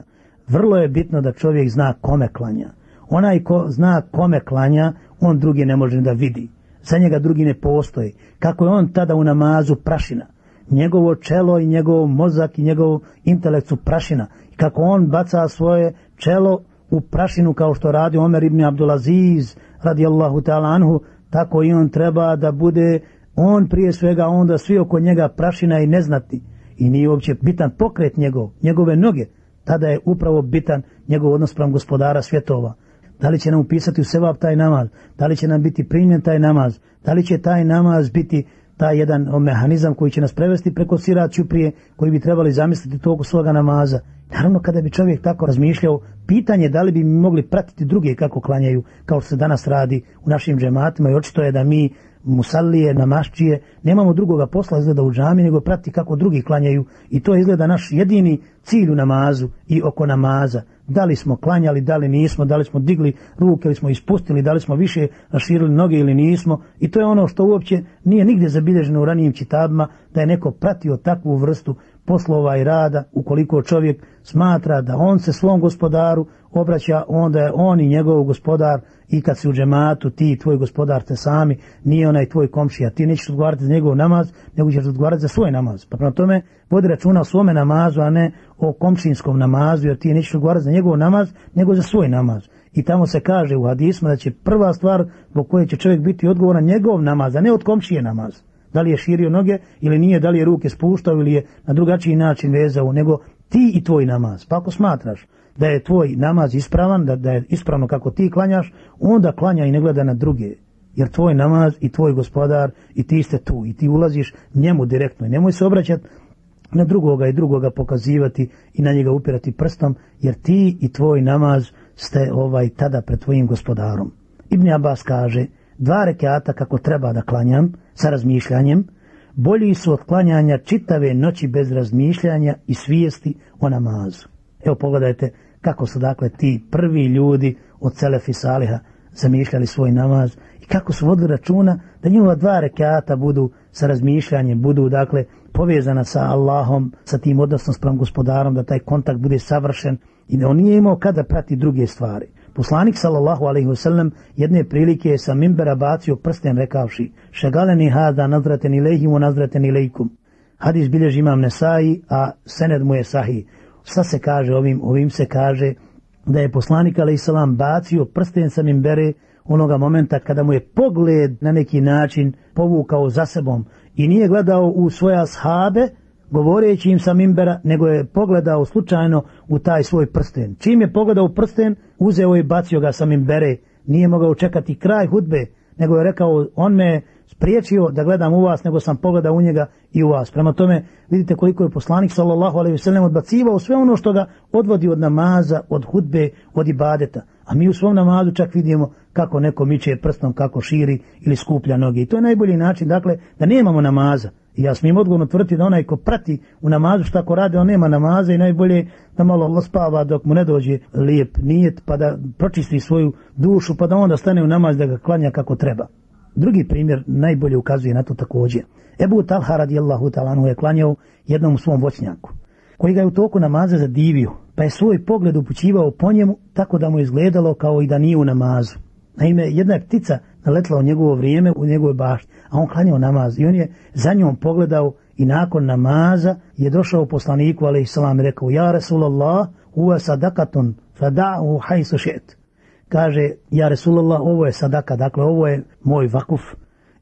Vrlo je bitno da čovjek zna kome klanja. Onaj ko zna kome klanja, on drugi ne može da vidi. Za njega drugi ne postoji. Kako je on tada u namazu prašina. njegovo čelo i njegov mozak i njegov intelekt su prašina. I kako on baca svoje čelo u prašinu kao što radi Omer ibn Abdulaziz radijallahu ta'ala anhu, tako i on treba da bude on prije svega onda svi oko njega prašina i neznati i nije uopće bitan pokret njegov, njegove noge, tada je upravo bitan njegov odnos prema gospodara svjetova. Da li će nam upisati u sevap taj namaz, da li će nam biti primjen taj namaz, da li će taj namaz biti taj jedan mehanizam koji će nas prevesti preko siraću prije koji bi trebali zamisliti toku svoga namaza. Naravno kada bi čovjek tako razmišljao, pitanje da li bi mogli pratiti druge kako klanjaju, kao što se danas radi u našim džematima i očito je da mi musallije, namaščije, nemamo drugoga posla izgleda u džami, nego prati kako drugi klanjaju i to izgleda naš jedini cilj u namazu i oko namaza. Da li smo klanjali, da li nismo, da li smo digli ruke ili smo ispustili, da li smo više raširili noge ili nismo. I to je ono što uopće nije nigdje zabilježeno u ranijim čitabima da je neko pratio takvu vrstu poslova i rada ukoliko čovjek smatra da on se svom gospodaru obraća, onda je on i njegov gospodar i kad si u džematu, ti i tvoj gospodar te sami, nije onaj tvoj komšija, ti nećeš odgovarati za njegov namaz, nego ćeš odgovarati za svoj namaz. Pa prema tome, vodi računa o svome namazu, a ne o komšinskom namazu, jer ti nećeš odgovarati za njegov namaz, nego za svoj namaz. I tamo se kaže u hadismu da će prva stvar zbog koje će čovjek biti odgovoran njegov namaz, a ne od komšije namaz. Da li je širio noge ili nije, da li je ruke spuštao ili je na drugačiji način vezao, nego ti i tvoj namaz. Pa ako smatraš da je tvoj namaz ispravan, da, da je ispravno kako ti klanjaš, onda klanja i ne gleda na druge. Jer tvoj namaz i tvoj gospodar i ti ste tu i ti ulaziš njemu direktno i nemoj se obraćati na drugoga i drugoga pokazivati i na njega upirati prstom, jer ti i tvoj namaz ste ovaj tada pred tvojim gospodarom. Ibn Abbas kaže, dva rekata kako treba da klanjam sa razmišljanjem, bolji su od klanjanja čitave noći bez razmišljanja i svijesti o namazu. Evo pogledajte kako su dakle ti prvi ljudi od Selefi Saliha zamišljali svoj namaz i kako su vodili računa da njihova dva rekata budu sa razmišljanjem, budu dakle povezana sa Allahom, sa tim odnosnom sprem gospodarom, da taj kontakt bude savršen i da on nije imao kada prati druge stvari. Poslanik sallallahu alaihi wasallam jedne prilike je sa mimbera bacio prsten rekavši šegaleni hada nazraten ilaihi mu nazraten ilaikum. Hadis bilježi imam Nesai, a sened mu je sahih. Šta se kaže ovim? Ovim se kaže da je poslanik a.s. bacio prsten sa mimbere onoga momenta kada mu je pogled na neki način povukao za sebom i nije gledao u svoja shabe govoreći im sa mimbera, nego je pogledao slučajno u taj svoj prsten. Čim je pogledao u prsten, uzeo je i bacio ga sa mimbere, nije mogao čekati kraj hudbe, nego je rekao, on me spriječio da gledam u vas, nego sam pogledao u njega i u vas. Prema tome, vidite koliko je poslanik sallallahu alejhi ve sellem odbacivao sve ono što ga odvodi od namaza, od hudbe, od ibadeta. A mi u svom namazu čak vidimo kako neko miče prstom, kako širi ili skuplja noge. I to je najbolji način, dakle, da nemamo namaza. I ja smijem odgovorno tvrti da onaj ko prati u namazu šta ko rade, on nema namaza i najbolje da malo spava dok mu ne dođe lijep nijet, pa da pročisti svoju dušu, pa da onda stane u namaz da ga klanja kako treba. Drugi primjer najbolje ukazuje na to također. Ebu Talha radijallahu talanu je klanjao jednom svom voćnjaku, koji ga je u toku namaza zadivio, pa je svoj pogled upućivao po njemu tako da mu izgledalo kao i da nije u namazu. Naime, jedna je ptica naletla u njegovo vrijeme u njegove bašti, a on klanjao namaz i on je za njom pogledao i nakon namaza je došao poslaniku, ali i salam, rekao, ja Rasulallah, uva sadakatun, fada'u hajsu šet kaže, ja rasulullah ovo je sadaka, dakle ovo je moj vakuf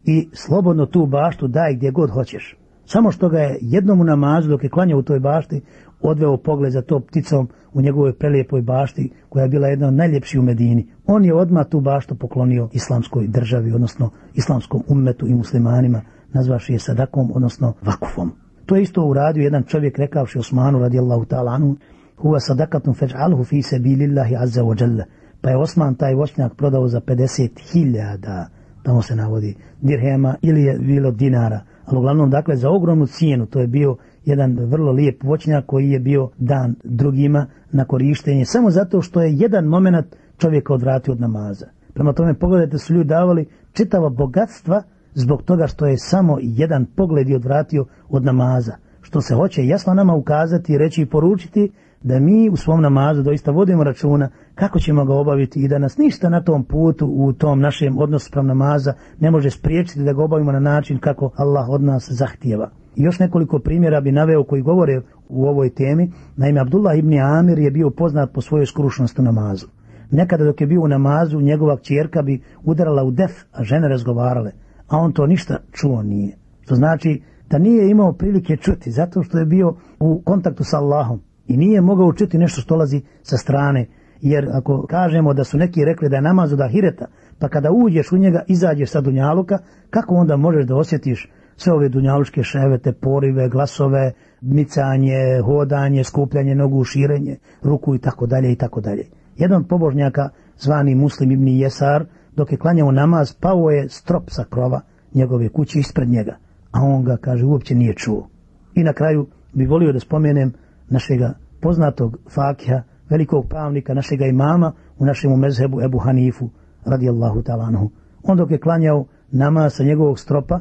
i slobodno tu baštu daj gdje god hoćeš. Samo što ga je jednom u namazu dok je klanjao u toj bašti, odveo pogled za to pticom u njegovoj prelijepoj bašti koja je bila jedna od najljepših u Medini. On je odmah tu baštu poklonio islamskoj državi, odnosno islamskom ummetu i muslimanima, nazvaši je sadakom, odnosno vakufom. To je isto uradio jedan čovjek rekavši Osmanu radijallahu ta'ala anu, huva sadakatun feđ'alhu fi sabilillahi azza wa jalla pa je Osman taj voćnjak prodao za 50.000 tamo se navodi dirhema ili je bilo dinara ali uglavnom dakle za ogromnu cijenu to je bio jedan vrlo lijep voćnjak koji je bio dan drugima na korištenje samo zato što je jedan moment čovjeka odvratio od namaza prema tome pogledajte su ljudi davali čitava bogatstva zbog toga što je samo jedan pogled i odvratio od namaza što se hoće jasno nama ukazati reći i poručiti da mi u svom namazu doista vodimo računa kako ćemo ga obaviti i da nas ništa na tom putu u tom našem odnosu sprem namaza ne može spriječiti da ga obavimo na način kako Allah od nas zahtijeva. Još nekoliko primjera bi naveo koji govore u ovoj temi. Naime, Abdullah ibn Amir je bio poznat po svojoj skrušnosti namazu. Nekada dok je bio u namazu, njegova čjerka bi udarala u def, a žene razgovarale, a on to ništa čuo nije. To znači da nije imao prilike čuti, zato što je bio u kontaktu sa Allahom i nije mogao čuti nešto što lazi sa strane. Jer ako kažemo da su neki rekli da je namaz od ahireta, pa kada uđeš u njega, izađeš sa dunjaluka, kako onda možeš da osjetiš sve ove dunjalučke ševete, porive, glasove, micanje, hodanje, skupljanje nogu, širenje, ruku i tako dalje i tako dalje. Jedan pobožnjaka, zvani Muslim ibn Jesar, dok je klanjao namaz, pao je strop sa krova njegove kuće ispred njega, a on ga, kaže, uopće nije čuo. I na kraju bi volio da spomenem našega poznatog fakija, velikog pravnika, našega imama u našem mezhebu Ebu Hanifu, radijallahu talanhu. On dok je klanjao namaz sa njegovog stropa,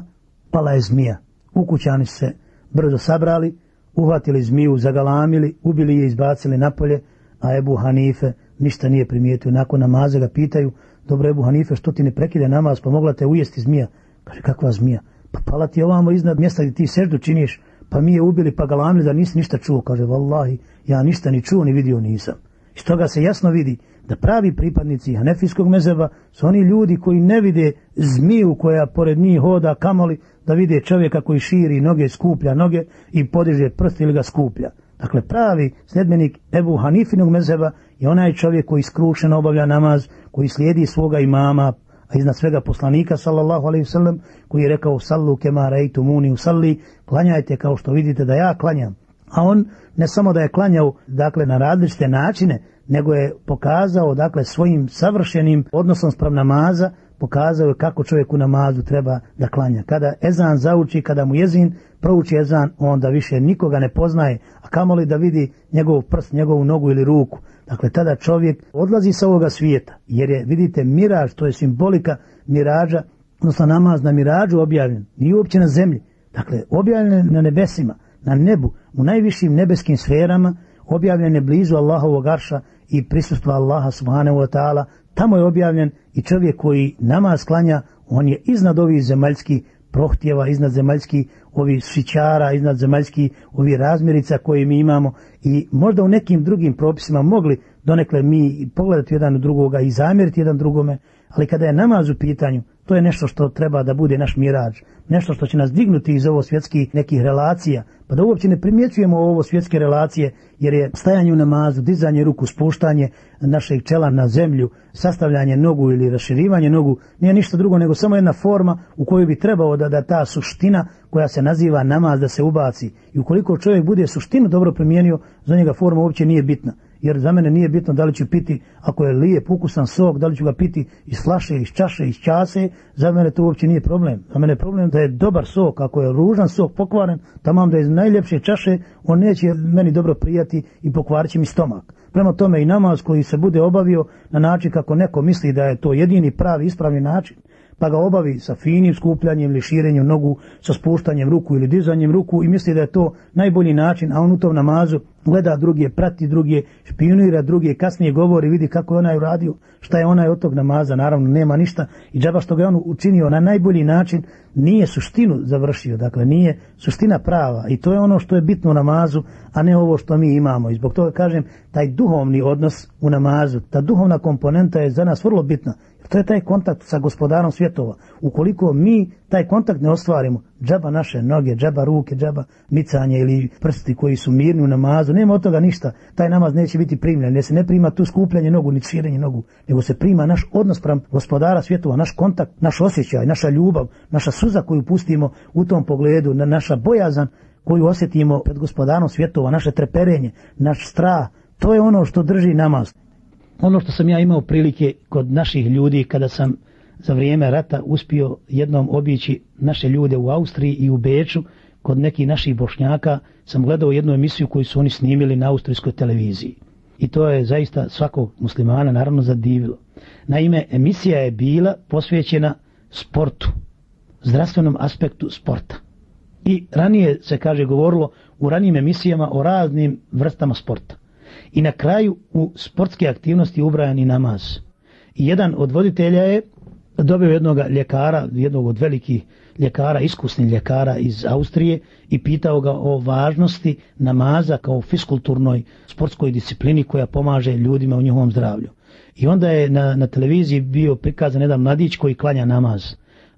pala je zmija. Ukućani se brzo sabrali, uhvatili zmiju, zagalamili, ubili je i izbacili napolje, a Ebu Hanife ništa nije primijetio. Nakon namaza ga pitaju, dobro Ebu Hanife, što ti ne prekide namaz, pa mogla te ujesti zmija? Kaže, kakva zmija? Pa pala ti ovamo iznad mjesta gdje ti seždu činiš, pa mi je ubili, pa galamili da nisi ništa čuo. Kaže, vallahi, ja ništa ni čuo, ni vidio nisam. Iz toga se jasno vidi da pravi pripadnici Hanefijskog mezeba su oni ljudi koji ne vide zmiju koja pored njih hoda kamoli da vide čovjeka koji širi noge, skuplja noge i podiže prst ili ga skuplja. Dakle, pravi sljedbenik Ebu Hanifinog mezeba je onaj čovjek koji skrušeno obavlja namaz, koji slijedi svoga imama, a iznad svega poslanika sallallahu alaihi sallam, koji je rekao sallu kema rejtu muni u salli, klanjajte kao što vidite da ja klanjam. A on ne samo da je klanjao dakle na različite načine, nego je pokazao dakle svojim savršenim odnosom sprem namaza, pokazao je kako čovjek u namazu treba da klanja. Kada ezan zauči, kada mu jezin prouči ezan, onda više nikoga ne poznaje, a kamoli da vidi njegov prst, njegovu nogu ili ruku. Dakle, tada čovjek odlazi sa ovoga svijeta, jer je, vidite, miraž, to je simbolika miraža, odnosno namaz na miražu objavljen, nije uopće na zemlji, dakle, objavljen na nebesima, na nebu, u najvišim nebeskim sferama, objavljen je blizu Allahovog arša i prisustva Allaha subhanahu wa ta'ala, tamo je objavljen i čovjek koji namaz klanja, on je iznad ovih zemaljski prohtjeva, iznad zemaljski ovi šićara, iznad zemaljski ovi razmirica koje mi imamo. I možda u nekim drugim propisima mogli donekle mi pogledati jedan u drugoga i zamjeriti jedan drugome, ali kada je namaz u pitanju, to je nešto što treba da bude naš mirađ, nešto što će nas dignuti iz ovo svjetskih nekih relacija, pa da uopće ne primjećujemo ovo svjetske relacije, jer je stajanje u namazu, dizanje ruku, spuštanje našeg čela na zemlju, sastavljanje nogu ili raširivanje nogu, nije ništa drugo nego samo jedna forma u kojoj bi trebao da, da ta suština koja se naziva namaz da se ubaci. I ukoliko čovjek bude suštinu dobro primijenio, za njega forma uopće nije bitna jer za mene nije bitno da li ću piti ako je lijep ukusan sok, da li ću ga piti iz flaše, iz čaše, iz čase, za mene to uopće nije problem. Za mene je problem da je dobar sok, ako je ružan sok pokvaren, tamam da je iz najljepše čaše, on neće meni dobro prijati i pokvarit će mi stomak. Prema tome i namaz koji se bude obavio na način kako neko misli da je to jedini pravi ispravni način, pa ga obavi sa finim skupljanjem ili širenjem nogu, sa spuštanjem ruku ili dizanjem ruku i misli da je to najbolji način, a on u tom namazu gleda druge, prati druge, špionira druge, kasnije govori, vidi kako je onaj uradio, šta je onaj od tog namaza, naravno nema ništa. I džaba što ga on učinio na najbolji način, nije suštinu završio, dakle nije suština prava. I to je ono što je bitno u namazu, a ne ovo što mi imamo. I zbog toga kažem, taj duhovni odnos u namazu, ta duhovna komponenta je za nas vrlo bitna. Pa to je taj kontakt sa gospodarom svjetova. Ukoliko mi taj kontakt ne ostvarimo, džaba naše noge, džaba ruke, džaba micanje ili prsti koji su mirni u namazu, nema od toga ništa. Taj namaz neće biti primljen. Ne se ne prima tu skupljanje nogu, ni širenje nogu, nego se prima naš odnos pram gospodara svjetova, naš kontakt, naš osjećaj, naša ljubav, naša suza koju pustimo u tom pogledu, na naša bojazan koju osjetimo pred gospodarom svjetova, naše treperenje, naš strah, to je ono što drži namaz ono što sam ja imao prilike kod naših ljudi kada sam za vrijeme rata uspio jednom obići naše ljude u Austriji i u Beču kod nekih naših bošnjaka sam gledao jednu emisiju koju su oni snimili na austrijskoj televiziji. I to je zaista svakog muslimana naravno zadivilo. Naime emisija je bila posvećena sportu zdravstvenom aspektu sporta. I ranije se kaže govorilo u ranijim emisijama o raznim vrstama sporta. I na kraju u sportske aktivnosti ubrajan i namaz. I jedan od voditelja je dobio jednog ljekara, jednog od velikih ljekara, iskusnih ljekara iz Austrije i pitao ga o važnosti namaza kao fiskulturnoj sportskoj disciplini koja pomaže ljudima u njihovom zdravlju. I onda je na, na televiziji bio prikazan jedan mladić koji klanja namaz.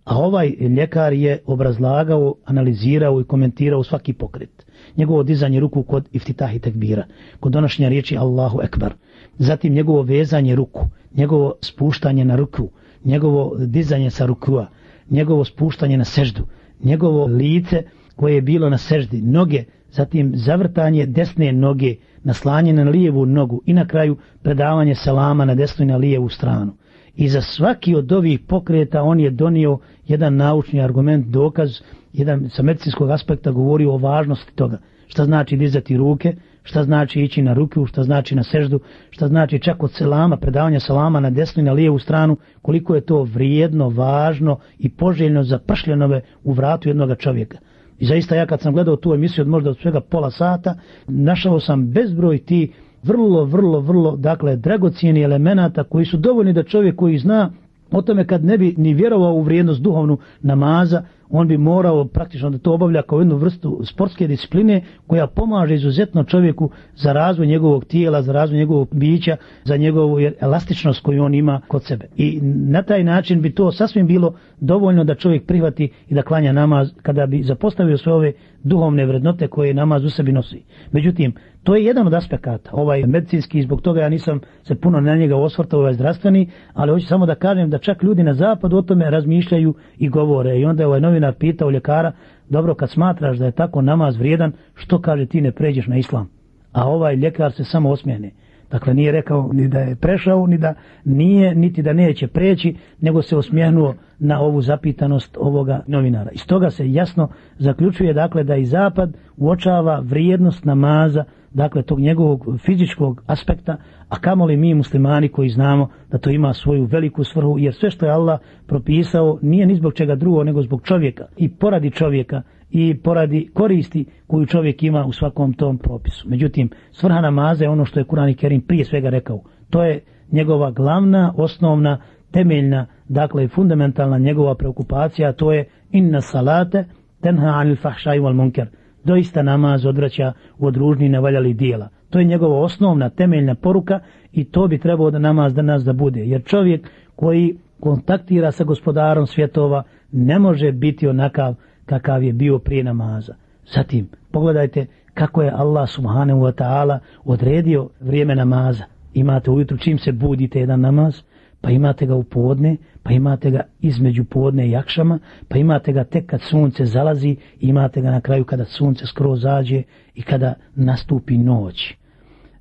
A ovaj ljekar je obrazlagao, analizirao i komentirao svaki pokret. Njegovo dizanje ruku kod iftitahi tekbira, kod donošenja riječi Allahu Ekber. Zatim njegovo vezanje ruku, njegovo spuštanje na ruku, njegovo dizanje sa rukua, njegovo spuštanje na seždu, njegovo lice koje je bilo na seždi, noge, zatim zavrtanje desne noge, naslanje na lijevu nogu i na kraju predavanje salama na desnu i na lijevu stranu. I za svaki od ovih pokreta on je donio jedan naučni argument, dokaz, jedan sa medicinskog aspekta govorio o važnosti toga. Šta znači dizati ruke, šta znači ići na ruku, šta znači na seždu, šta znači čak od selama, predavanja salama na desnu i na lijevu stranu, koliko je to vrijedno, važno i poželjno za pršljenove u vratu jednog čovjeka. I zaista ja kad sam gledao tu emisiju od možda od svega pola sata, našao sam bezbroj ti vrlo, vrlo, vrlo, dakle, dragocijeni elemenata koji su dovoljni da čovjek koji zna o tome kad ne bi ni vjerovao u vrijednost duhovnu namaza, on bi morao praktično da to obavlja kao jednu vrstu sportske discipline koja pomaže izuzetno čovjeku za razvoj njegovog tijela, za razvoj njegovog bića, za njegovu elastičnost koju on ima kod sebe. I na taj način bi to sasvim bilo dovoljno da čovjek prihvati i da klanja namaz kada bi zapostavio sve ove duhovne vrednote koje namaz u sebi nosi. Međutim, to je jedan od aspekata, ovaj medicinski, zbog toga ja nisam se puno na njega osvrtao, ovaj zdravstveni, ali hoću samo da kažem da čak ljudi na zapadu o tome razmišljaju i govore. I onda je ovaj novinar pitao ljekara, dobro, kad smatraš da je tako namaz vrijedan, što kaže ti ne pređeš na islam? A ovaj ljekar se samo osmijene. Dakle, nije rekao ni da je prešao, ni da nije, niti da neće preći, nego se osmijehnuo na ovu zapitanost ovoga novinara. Iz toga se jasno zaključuje, dakle, da i Zapad uočava vrijednost namaza, dakle, tog njegovog fizičkog aspekta, a kamoli mi muslimani koji znamo da to ima svoju veliku svrhu, jer sve što je Allah propisao nije ni zbog čega drugo, nego zbog čovjeka i poradi čovjeka i poradi koristi koju čovjek ima u svakom tom propisu. Međutim, svrha namaza je ono što je Kurani Kerim prije svega rekao. To je njegova glavna, osnovna, temeljna, dakle i fundamentalna njegova preokupacija, to je inna salate tenha anil fahšaj wal munker. Doista namaz odvraća od ružnih nevaljali dijela. To je njegova osnovna, temeljna poruka i to bi trebao da namaz da nas da bude. Jer čovjek koji kontaktira sa gospodarom svjetova ne može biti onakav kakav je bio prije namaza. Zatim, pogledajte kako je Allah subhanahu wa ta'ala odredio vrijeme namaza. Imate ujutru čim se budite jedan namaz, pa imate ga u podne, pa imate ga između podne i jakšama, pa imate ga tek kad sunce zalazi, imate ga na kraju kada sunce skroz zađe i kada nastupi noć.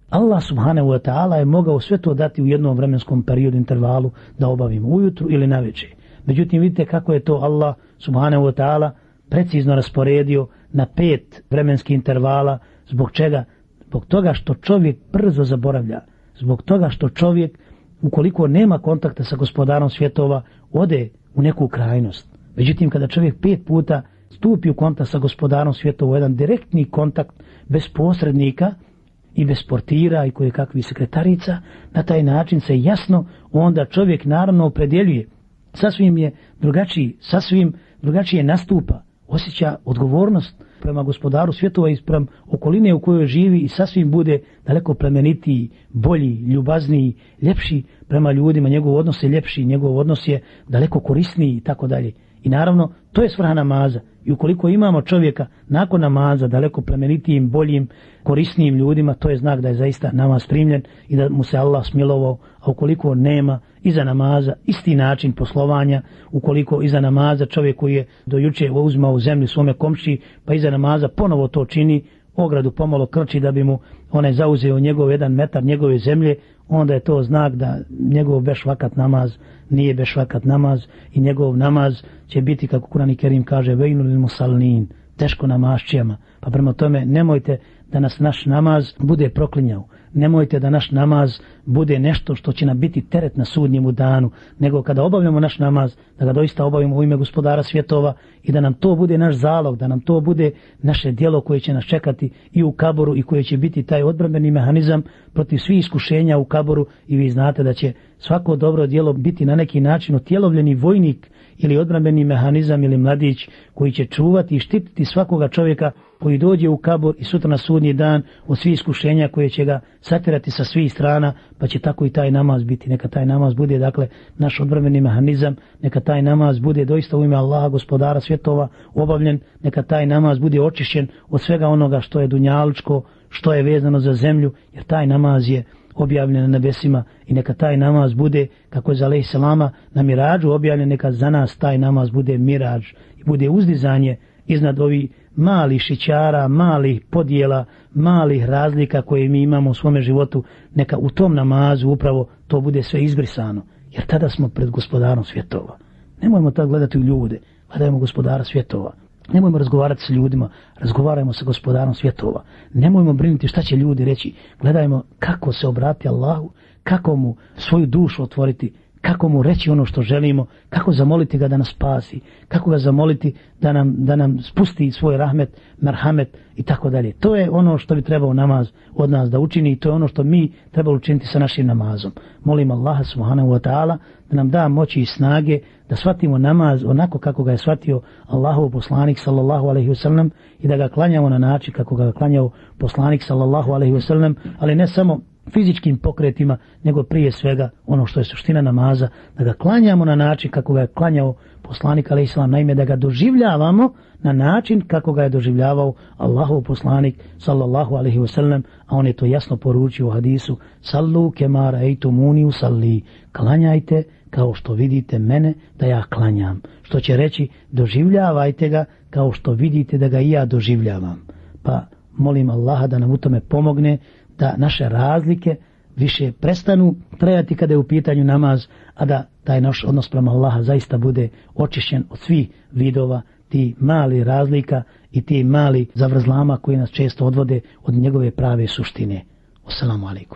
Allah subhanahu wa ta'ala je mogao sve to dati u jednom vremenskom periodu intervalu da obavimo ujutru ili na večer. Međutim, vidite kako je to Allah subhanahu wa ta'ala precizno rasporedio na pet vremenskih intervala, zbog čega? Zbog toga što čovjek brzo zaboravlja, zbog toga što čovjek, ukoliko nema kontakta sa gospodarom svjetova, ode u neku krajnost. Međutim, kada čovjek pet puta stupi u kontakt sa gospodarom svjetova, jedan direktni kontakt bez posrednika i bez portira i koje kakvi sekretarica, na taj način se jasno onda čovjek naravno opredjeljuje. Sasvim je drugačiji, sasvim drugačije nastupa osjeća odgovornost prema gospodaru svjetova i sprem okoline u kojoj živi i sasvim bude daleko plemenitiji, bolji, ljubazniji, ljepši prema ljudima, njegov odnos je ljepši, njegov odnos je daleko korisniji i tako dalje. I naravno, to je svrha namaza. I ukoliko imamo čovjeka nakon namaza daleko plemenitijim, boljim, korisnijim ljudima, to je znak da je zaista namaz primljen i da mu se Allah smilovao, a ukoliko nema iza namaza isti način poslovanja, ukoliko iza namaza čovjek koji je do juče uzmao u zemlju svome komši, pa iza namaza ponovo to čini, ogradu pomalo krči da bi mu onaj zauzeo njegov jedan metar njegove zemlje, onda je to znak da njegov bešvakat namaz nije bešvakat namaz i njegov namaz će biti, kako Kurani Kerim kaže, vejnu ili musalnin, teško namašćijama. Pa prema tome nemojte da nas naš namaz bude proklinjao. nemojte da naš namaz bude nešto što će nam biti teret na sudnjemu danu, nego kada obavljamo naš namaz, da ga doista obavimo u ime gospodara svjetova i da nam to bude naš zalog, da nam to bude naše dijelo koje će nas čekati i u kaboru i koje će biti taj odbrambeni mehanizam protiv svih iskušenja u kaboru i vi znate da će svako dobro dijelo biti na neki način otjelovljeni vojnik ili odbrambeni mehanizam ili mladić koji će čuvati i štititi svakoga čovjeka koji dođe u kabor i sutra na sudnji dan od svih iskušenja koje će ga satirati sa svih strana, pa će tako i taj namaz biti. Neka taj namaz bude, dakle, naš odbrambeni mehanizam, neka taj namaz bude doista u ime Allaha, gospodara svjetova, obavljen, neka taj namaz bude očišćen od svega onoga što je dunjaličko, što je vezano za zemlju, jer taj namaz je objavljen na nebesima. I neka taj namaz bude, kako je za lej salama, na mirađu objavljen, neka za nas taj namaz bude mirađ i bude uzdizanje iznad ovih malih šićara, malih podjela, malih razlika koje mi imamo u svome životu, neka u tom namazu upravo to bude sve izbrisano, jer tada smo pred gospodarom svjetova. Nemojmo tad gledati u ljude, gledajmo gospodara svjetova. Nemojmo razgovarati s ljudima, razgovarajmo sa gospodarom svjetova. Nemojmo brinuti šta će ljudi reći. Gledajmo kako se obrati Allahu, kako mu svoju dušu otvoriti, kako mu reći ono što želimo, kako zamoliti ga da nas spasi, kako ga zamoliti da nam, da nam spusti svoj rahmet, merhamet i tako dalje. To je ono što bi trebao namaz od nas da učini i to je ono što mi trebamo učiniti sa našim namazom. Molim Allaha subhanahu wa ta'ala da nam da moći i snage da shvatimo namaz onako kako ga je shvatio Allahov poslanik sallallahu alaihi wasallam i da ga klanjamo na način kako ga klanjao poslanik sallallahu alaihi wasallam, ali ne samo fizičkim pokretima, nego prije svega ono što je suština namaza, da ga klanjamo na način kako ga je klanjao poslanik alaih sallam, naime da ga doživljavamo na način kako ga je doživljavao Allahov poslanik sallallahu alaihi wasallam, a on je to jasno poručio u hadisu, sallu kemara ejtu muni usalli, klanjajte kao što vidite mene da ja klanjam, što će reći doživljavajte ga kao što vidite da ga i ja doživljavam. Pa molim Allaha da nam u tome pomogne, da naše razlike više prestanu trajati kada je u pitanju namaz, a da taj naš odnos prema Allaha zaista bude očišćen od svih vidova ti mali razlika i ti mali zavrzlama koji nas često odvode od njegove prave suštine. Assalamu alaikum.